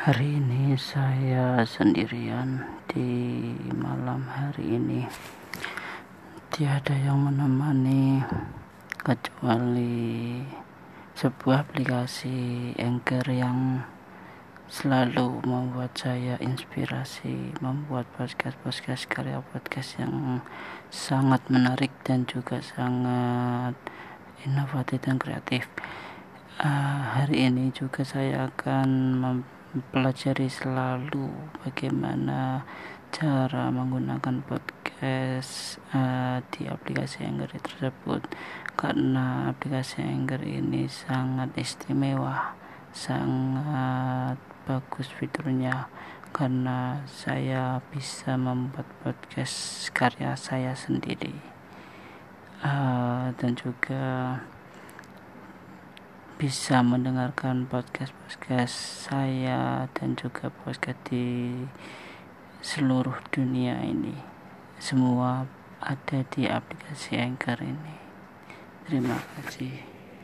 Hari ini saya sendirian di malam hari ini. Tiada yang menemani kecuali sebuah aplikasi Anchor yang selalu membuat saya inspirasi membuat podcast-podcast karya podcast yang sangat menarik dan juga sangat inovatif dan kreatif. Uh, hari ini juga saya akan mempelajari selalu bagaimana cara menggunakan podcast uh, di aplikasi Anchor tersebut. Karena aplikasi Anchor ini sangat istimewa sangat bagus fiturnya. Karena saya bisa membuat podcast karya saya sendiri. Uh, dan juga bisa mendengarkan podcast-podcast saya dan juga podcast di seluruh dunia ini. Semua ada di aplikasi Anchor ini. Terima kasih.